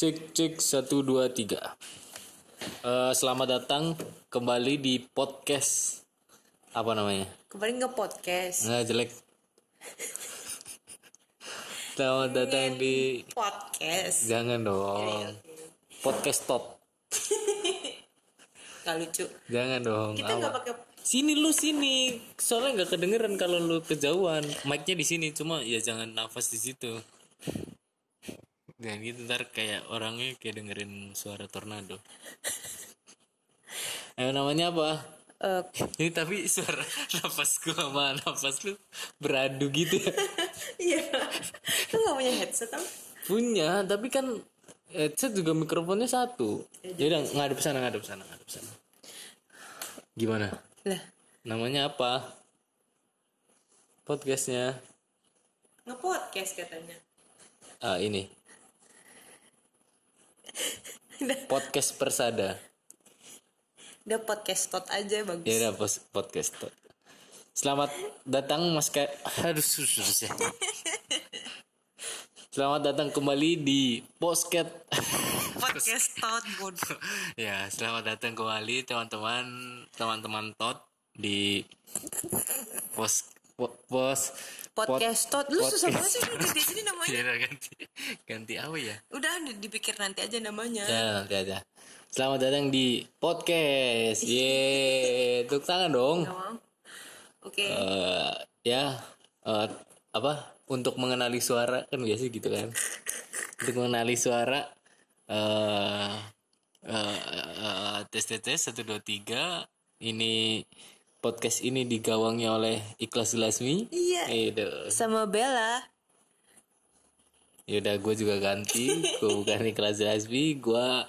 Cek cek satu dua tiga. Eh, selamat datang kembali di podcast apa namanya? Kemarin nge podcast. Nggak jelek. Selamat datang di Podcast. jangan dong. Podcast top. Gak lucu. Jangan dong. Kita nggak pakai Sini lu sini. Soalnya nggak kedengeran kalau lu kejauhan. Mic-nya di sini cuma ya jangan nafas di situ. Dan gitu ntar kayak orangnya kayak dengerin suara tornado. Ayo namanya apa? eh, Ini tapi suara nafas gua sama nafas lu beradu gitu ya. Iya. Lu gak punya headset apa? Punya, tapi kan headset juga mikrofonnya satu. Ya udah ngadep sana, ngadep sana, ngadep sana. Gimana? Lah, Namanya apa? Podcastnya nge-podcast katanya. ah ini podcast persada. udah podcast tot aja bagus. Ya udah podcast. tuh. Selamat datang Mas Ka Aduh susah sih. Selamat datang kembali di Posket. Podcast tot bodoh. ya, selamat datang kembali teman-teman teman-teman tot di pos po- pos Podcast tot. Lu susah banget sih ganti sini namanya. Ya udah, ganti ganti apa ya? Udah dipikir nanti aja namanya. Ya, nanti aja. Selamat datang di podcast. Ye, tepuk tangan dong. Mau? Oke. Eh, ya, eh, apa? Untuk mengenali suara kan biasa gitu kan. Untuk mengenali suara eh eh, eh, tes tes tes satu dua tiga. Ini podcast ini digawangi oleh Ikhlas Lasmi. Iya. Edo. Sama Bella. Yaudah gue juga ganti Gue bukan Ikhlas Lasmi Gue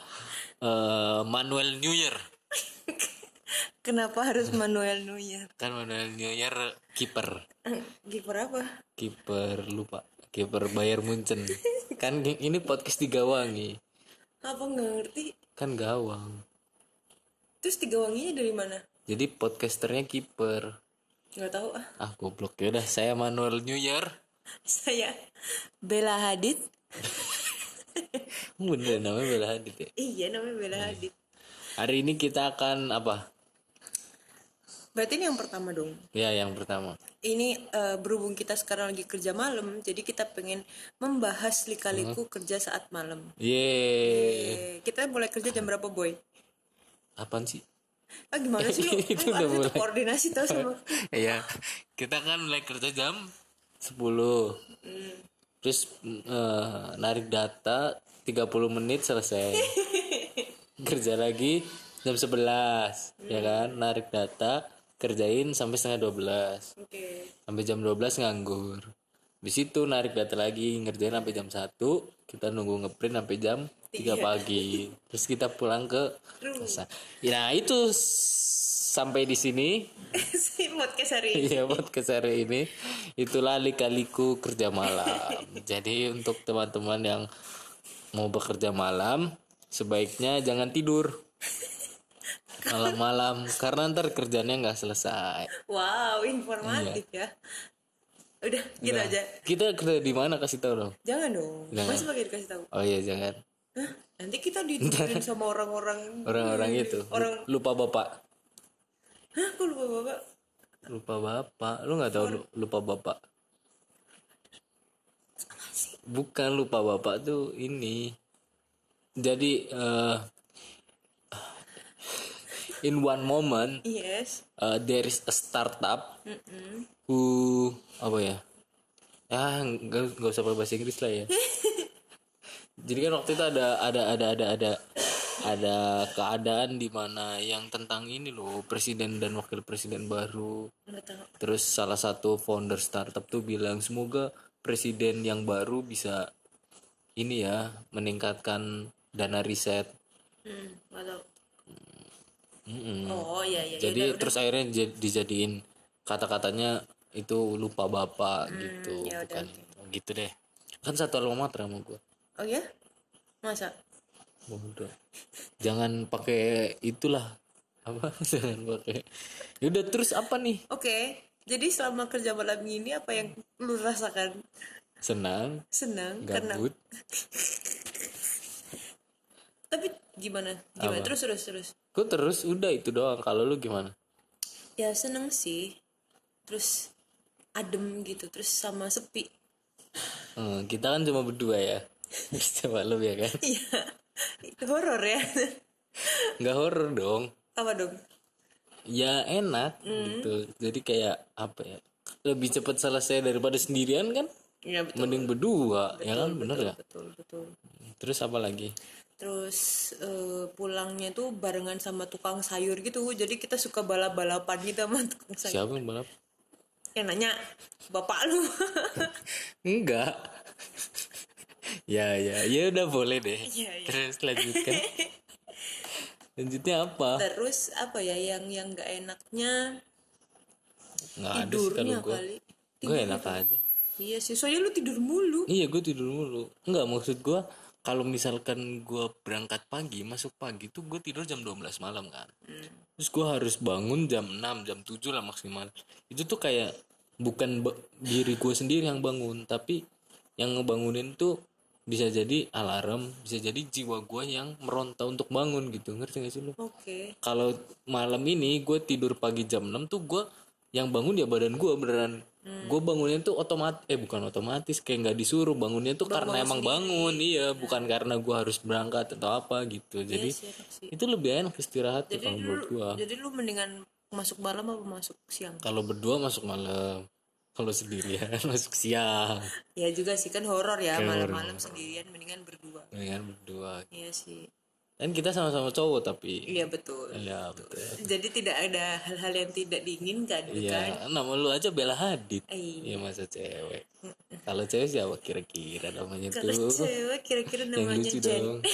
eh, Manuel New Year Kenapa harus Manuel Neuer? Kan Manuel New Year Kiper Kiper apa? Kiper lupa Kiper Bayar Munchen Kan ini podcast digawangi Apa nggak ngerti? Kan gawang Terus tiga wanginya dari mana? Jadi podcasternya kiper Nggak tahu ah. Ah goblok Yaudah saya Manuel New Year Saya Bella Hadid. Bener namanya Bella Hadid ya Iya namanya Bella Hadid. Hari ini kita akan apa? Berarti ini yang pertama dong. Ya yang pertama Ini eh, berhubung kita sekarang lagi kerja malam, jadi kita pengen membahas lika-liku kerja saat malam. Yeay kita mulai kerja jam berapa boy? Apaan sih? Ah gimana sih lu? Itu udah tuh mulai. koordinasi tau sama. Iya, kita kan mulai kerja jam 10. Terus eh, narik data 30 menit selesai. kerja lagi jam 11, ya kan? Narik data, kerjain sampai setengah 12. Oke. Sampai jam 12 nganggur. Di situ narik data lagi, ngerjain sampai jam 1, kita nunggu ngeprint sampai jam 3 pagi. Terus kita pulang ke kosan. Ya, itu sampai di sini si podcast hari ini. Iya podcast hari ini itulah lika-liku kerja malam. Jadi untuk teman-teman yang mau bekerja malam sebaiknya jangan tidur malam-malam karena ntar kerjanya nggak selesai. Wow, informatif ya. Udah, gitu Nah, aja. Kita kerja di mana kasih tahu dong? Jangan dong. Jangan. Masih pakai dikasih tahu. Oh iya jangan. Hah? Nanti kita dituduhin sama orang-orang. Orang-orang itu Orang- lupa bapak. Hah, kok lupa bapak? Lupa bapak. Lu nggak tahu lu- lupa bapak? Bukan lupa bapak tuh ini. Jadi eh in one moment Yes. uh, there is a startup who apa ya? Ya nggak nggak usah bahasa Inggris lah ya. Jadi kan waktu itu ada ada ada ada ada ada keadaan di mana yang tentang ini loh presiden dan wakil presiden baru. Terus salah satu founder startup tuh bilang semoga presiden yang baru bisa ini ya meningkatkan dana riset. Hmm. Mm-mm. Oh iya iya. Jadi terus akhirnya jad- dijadiin kata-katanya itu lupa bapak gitu, ya udah, bukan gitu deh. Kan satu alma mater sama gua. Oh ya? Masa? Bodoh. Jangan pakai itulah apa jangan pakai. Yaudah terus apa nih? Oke. Jadi selama kerja malam ini apa yang lu rasakan? Senang, Senang karena tapi gimana gimana Apa? terus terus terus gue terus? Udah itu doang. Kalau lu gimana? Ya seneng sih. Terus adem gitu. Terus sama sepi. Hmm, kita kan cuma berdua ya. Coba lu ya kan? Iya. Itu horor ya. Nggak horor dong. Apa dong? Ya enak gitu. Jadi kayak apa ya lebih cepat selesai daripada sendirian kan? Iya betul. Mending berdua ya kan? Bener ya betul betul. Terus apa lagi terus eh, pulangnya tuh barengan sama tukang sayur gitu jadi kita suka balap balapan gitu sama tukang sayur. Siapa yang balap? Yang nanya bapak lu? Enggak. Ya ya. Ya udah boleh deh. Iya, iya. terus lanjutkan. Lanjutnya apa? Terus apa ya yang yang nggak enaknya? Nggak ada tidurnya gue kali. Gue enak aja. Iya sih soalnya lu tidur mulu. Iya gue tidur mulu. Enggak maksud gue kalau misalkan gue berangkat pagi masuk pagi tuh gue tidur jam 12 malam kan. Terus gue harus bangun jam 6 jam 7 lah maksimal. Itu tuh kayak bukan diri gue sendiri yang bangun tapi yang ngebangunin tuh bisa jadi alarm bisa jadi jiwa gue yang meronta untuk bangun gitu. Ngerti gak sih lu? Oke. Kalau malam ini gue tidur pagi jam 6 tuh gue yang bangun ya badan gue beneran gue bangunnya tuh otomatis eh bukan otomatis kayak nggak disuruh bangunnya tuh karena emang bangun iya bukan karena gue harus berangkat atau apa gitu. Jadi sih, enak sih. itu lebih enak istirahat tuh jadi kalau lu menurut gue jadi lu mendingan masuk malam apa masuk siang? Kalau berdua masuk malam. Kalau sendirian masuk siang. Ya juga sih kan horor ya malam-malam sendirian mendingan berdua. Dengan berdua. Iya sih kan kita sama-sama cowok tapi iya betul ya betul jadi tidak ada hal-hal yang tidak diinginkan gitu kan Iya, nama lu aja Bella Hadid. Iya. Iya masa cewek. Kalau cewek siapa kira-kira namanya kalau tuh? cewek kira-kira namanya Jen dong.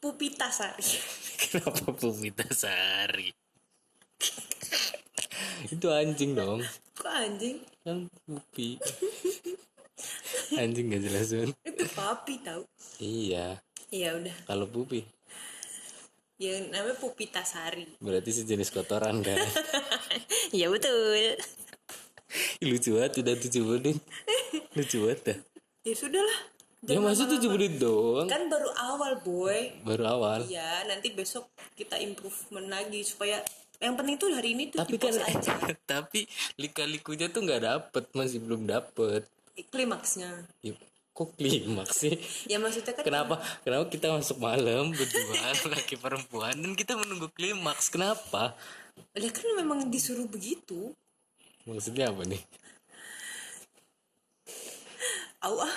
Pupita Sari Kenapa Pupita Sari? Itu anjing dong. kok anjing Kan Pupi. anjing gak jelas itu papi tau Iya, ya udah kalau Pupi yang namanya Pupita Sari berarti sejenis kotoran kan. ya betul lucu banget udah tujuh menit. Lucu banget dah. ya sudahlah Ya masih tujuh menit doang. kan baru awal boy Baru awal. Iya, nanti besok kita improvement lagi supaya yang penting tuh hari ini tuh Tapi kan, aja tapi lika-likunya tuh nggak dapet, masih belum dapet. klimaksnya. Ya, kok klimaks sih? Ya maksudnya kan Kenapa? Kenapa kita masuk malam berdua laki perempuan dan kita menunggu klimaks? Kenapa? ya kan memang disuruh begitu. Maksudnya apa nih? Au ah.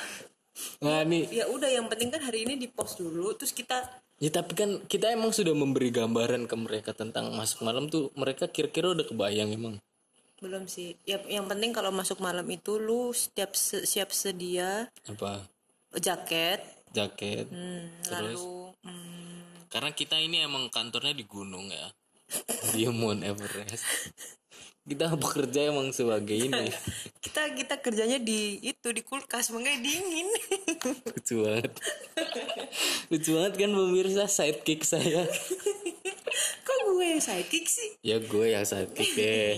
Nah nih, Ya udah yang penting kan hari ini di post dulu terus kita ya tapi kan kita emang sudah memberi gambaran ke mereka tentang masuk malam tuh mereka kira-kira udah kebayang emang. Belum sih. Ya yang penting kalau masuk malam itu lu setiap se- siap sedia Apa? jaket, Jaket. hmm, lalu hmm, Karena kita ini emang kantornya di gunung ya. Di Mount Everest. Kita bekerja emang sebagai ini. kita kita kerjanya di itu di kulkas makanya dingin. Lucu banget. Lucu banget kan pemirsa sidekick saya. Gue yang sidekick sih? Ya gue yang sidekick deh.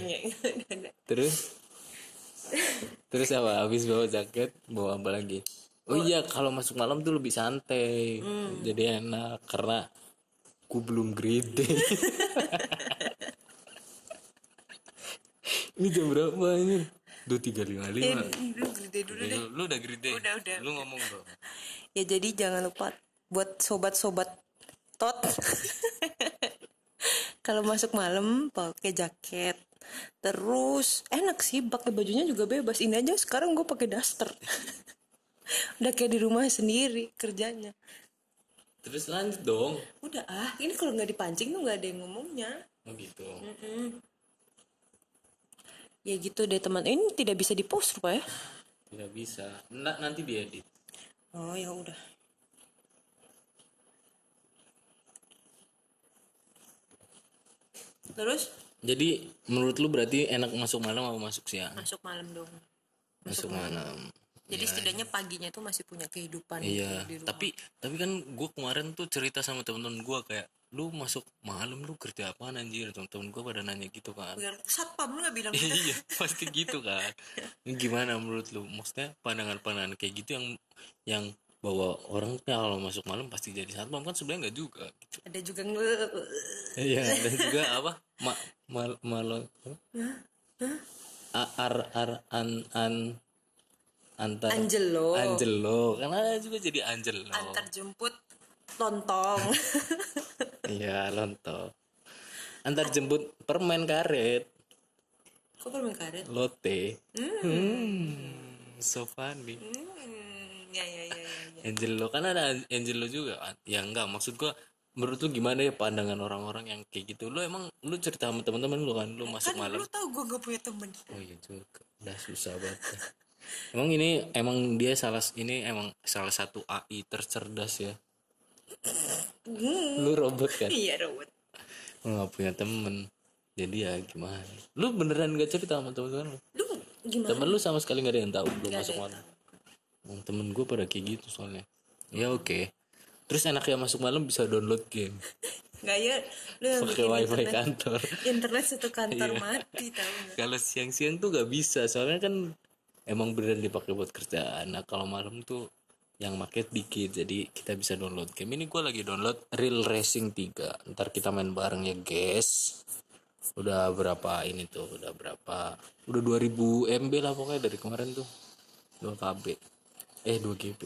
Terus Terus apa? Habis bawa jaket, bawa apa lagi? Oh iya, kalau masuk malam tuh lebih santai. Jadi enak karena ku belum grade. ini jam berapa ini? Dua tiga lima lima. Lu gede dulu deh. Lu udah grade? Udah, udah. Lu ngomong dong. Ya jadi jangan lupa buat sobat-sobat tot. Kalau masuk malam pakai jaket. Terus enak sih pakai bajunya juga bebas. Ini aja sekarang gue pakai daster. Udah kayak di rumah sendiri kerjanya. Terus lanjut dong. Udah ah, ini kalau nggak dipancing tuh nggak ada yang ngomongnya. Oh gitu. Ya gitu deh teman. Ini tidak bisa dipost rupa ya? Tidak bisa. Nanti diedit. Oh ya udah. Terus Jadi menurut lu berarti enak masuk malam apa masuk siang? masuk malam dong. Masuk malam. Jadi setidaknya paginya tuh masih punya kehidupan Iya, gitu di rumah. tapi tapi kan gue kemarin tuh cerita sama temen-temen gue kayak lu masuk malam lu kerja apa anjir temen-temen gue pada nanya gitu kan satpam lu nggak bilang gitu. iya pasti gitu kan gimana menurut lu maksudnya pandangan-pandangan kayak gitu yang yang bahwa orang kalau masuk malam pasti jadi satpam kan sebenarnya nggak juga gitu. ada juga Iya, dan juga apa? Ma, mal? A- ar, ar, an, an, antar, Angelo Angelo, kan ada juga jadi Angelo. antar jemput lontong Iya, lonto. Antar jemput permen karet, kok permen karet lote. Hmm, so funny. hmm, ya ya ya ya, ya. Angelo kan ada Angelo juga kan? Ya enggak, maksud gua menurut lu gimana ya pandangan orang-orang yang kayak gitu? Lu emang lu cerita sama teman-teman lu kan lu masuk kan malam. lu tau gue gak punya temen Oh iya juga. Udah susah banget. emang ini emang dia salah ini emang salah satu AI tercerdas ya. Lu robot kan? iya robot Lu gak punya temen. Jadi ya gimana? Lu beneran gak cerita sama teman-teman lu? lu gimana Temen lu sama sekali gak ada yang tahu belum masuk malam. Oh, temen gue pada kayak gitu soalnya. Ya oke. Terus enaknya masuk malam bisa download game. nggak ya lu yang Pakai wifi internet kantor. internet satu Iya. kantor mati tau nggak Kalau siang-siang tuh gak bisa soalnya kan emang beneran dipakai buat kerjaan. Nah kalau malam tuh yang market dikit jadi kita bisa download game ini gue lagi download Real Racing 3 ntar kita main bareng ya guys udah berapa ini tuh udah berapa udah 2000 MB lah pokoknya dari kemarin tuh 2 KB eh 2 GB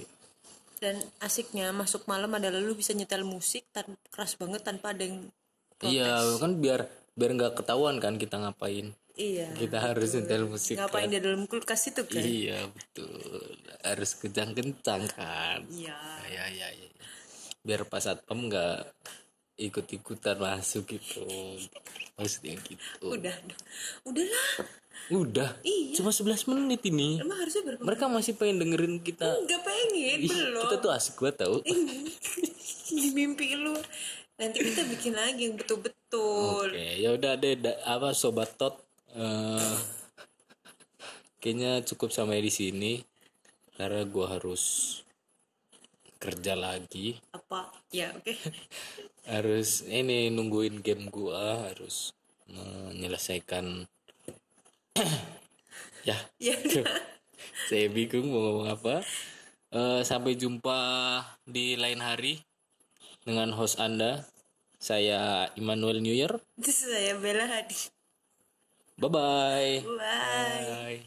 dan asiknya masuk malam adalah lu bisa nyetel musik tan keras banget tanpa ada yang iya kan biar biar nggak ketahuan kan kita ngapain. Iya. Kita harus nyetel musik ngapain kan. di dalam kulkas itu kan? Iya betul. Harus kencang-kencang kan? Iya. Ya ya ya, biar pas satpam nggak ikut-ikutan masuk gitu. Maksudnya gitu. Udah udah udahlah udah Iya. cuma 11 menit ini. Emang harusnya berapa mereka masih pengen dengerin kita. Nggak pengen Ih, belum. kita tuh asik banget tau. Di mimpi lu. Nanti kita bikin lagi yang betul-betul. Oke ya udah deh da- apa sobat tot eh, kayaknya cukup sampai di sini. Karena gua harus kerja lagi. Apa? Ya oke. Harus ini nungguin game gua harus menyelesaikan ya. Ya udah. saya bingung mau ngomong apa. Eh, sampai jumpa di lain hari dengan host anda. Saya Immanuel New Year. Saya Bella Hadi. Bye bye bye. Bye